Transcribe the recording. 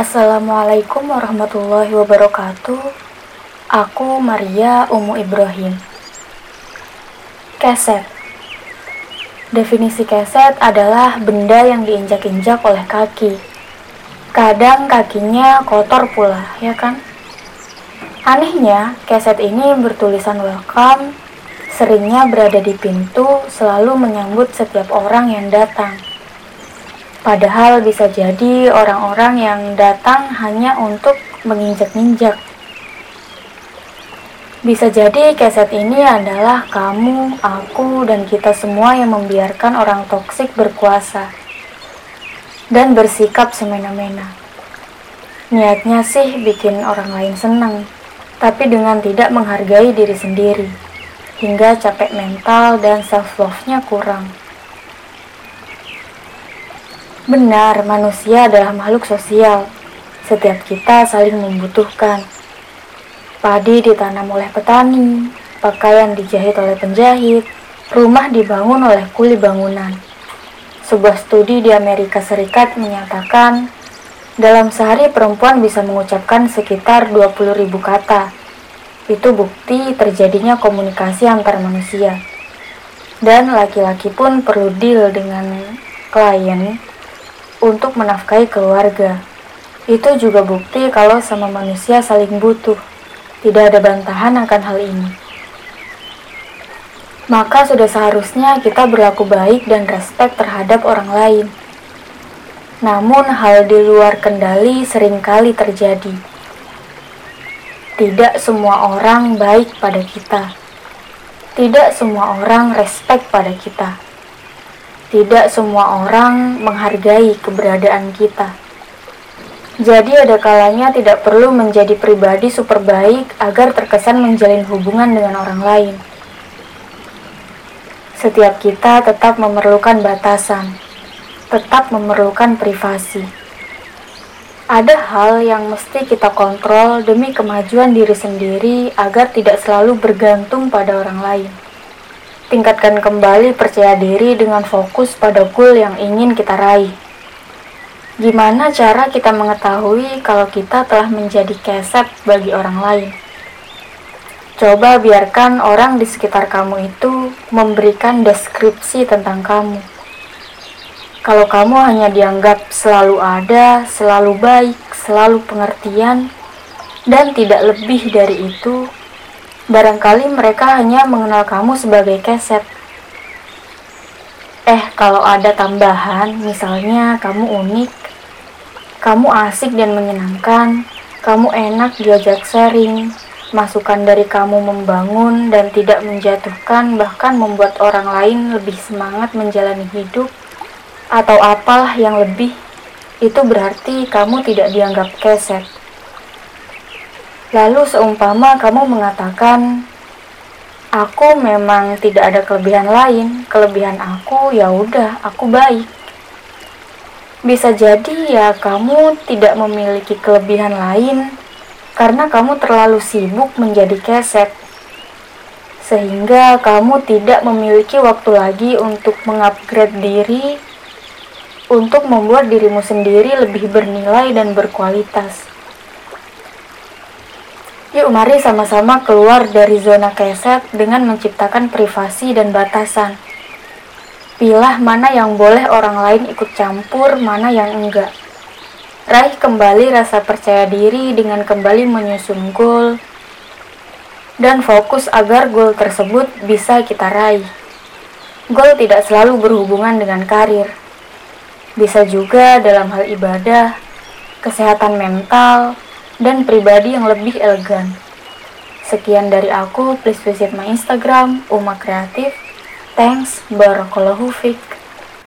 Assalamualaikum warahmatullahi wabarakatuh. Aku Maria Umu Ibrahim. Keset. Definisi keset adalah benda yang diinjak-injak oleh kaki. Kadang kakinya kotor pula, ya kan? Anehnya, keset ini bertulisan welcome, seringnya berada di pintu, selalu menyambut setiap orang yang datang. Padahal bisa jadi orang-orang yang datang hanya untuk menginjak-injak. Bisa jadi keset ini adalah kamu, aku, dan kita semua yang membiarkan orang toksik berkuasa dan bersikap semena-mena. Niatnya sih bikin orang lain senang, tapi dengan tidak menghargai diri sendiri, hingga capek mental dan self-love-nya kurang. Benar, manusia adalah makhluk sosial. Setiap kita saling membutuhkan. Padi ditanam oleh petani, pakaian dijahit oleh penjahit, rumah dibangun oleh kuli bangunan. Sebuah studi di Amerika Serikat menyatakan dalam sehari perempuan bisa mengucapkan sekitar 20.000 kata. Itu bukti terjadinya komunikasi antar manusia. Dan laki-laki pun perlu deal dengan klien untuk menafkahi keluarga. Itu juga bukti kalau sama manusia saling butuh. Tidak ada bantahan akan hal ini. Maka sudah seharusnya kita berlaku baik dan respek terhadap orang lain. Namun hal di luar kendali sering kali terjadi. Tidak semua orang baik pada kita. Tidak semua orang respek pada kita. Tidak semua orang menghargai keberadaan kita. Jadi ada kalanya tidak perlu menjadi pribadi super baik agar terkesan menjalin hubungan dengan orang lain. Setiap kita tetap memerlukan batasan, tetap memerlukan privasi. Ada hal yang mesti kita kontrol demi kemajuan diri sendiri agar tidak selalu bergantung pada orang lain. Tingkatkan kembali percaya diri dengan fokus pada goal yang ingin kita raih. Gimana cara kita mengetahui kalau kita telah menjadi keset bagi orang lain? Coba biarkan orang di sekitar kamu itu memberikan deskripsi tentang kamu. Kalau kamu hanya dianggap selalu ada, selalu baik, selalu pengertian, dan tidak lebih dari itu, Barangkali mereka hanya mengenal kamu sebagai keset. Eh, kalau ada tambahan, misalnya kamu unik, kamu asik dan menyenangkan, kamu enak diajak sharing, masukan dari kamu membangun dan tidak menjatuhkan, bahkan membuat orang lain lebih semangat menjalani hidup, atau apalah yang lebih, itu berarti kamu tidak dianggap keset. Lalu seumpama kamu mengatakan, aku memang tidak ada kelebihan lain, kelebihan aku ya udah, aku baik. Bisa jadi ya kamu tidak memiliki kelebihan lain karena kamu terlalu sibuk menjadi keset. Sehingga kamu tidak memiliki waktu lagi untuk mengupgrade diri untuk membuat dirimu sendiri lebih bernilai dan berkualitas. Yuk mari sama-sama keluar dari zona keset dengan menciptakan privasi dan batasan. Pilah mana yang boleh orang lain ikut campur, mana yang enggak. Raih kembali rasa percaya diri dengan kembali menyusun goal dan fokus agar goal tersebut bisa kita raih. Goal tidak selalu berhubungan dengan karir. Bisa juga dalam hal ibadah, kesehatan mental, dan pribadi yang lebih elegan. Sekian dari aku, please visit my Instagram, Uma Kreatif. Thanks, Barakallahu.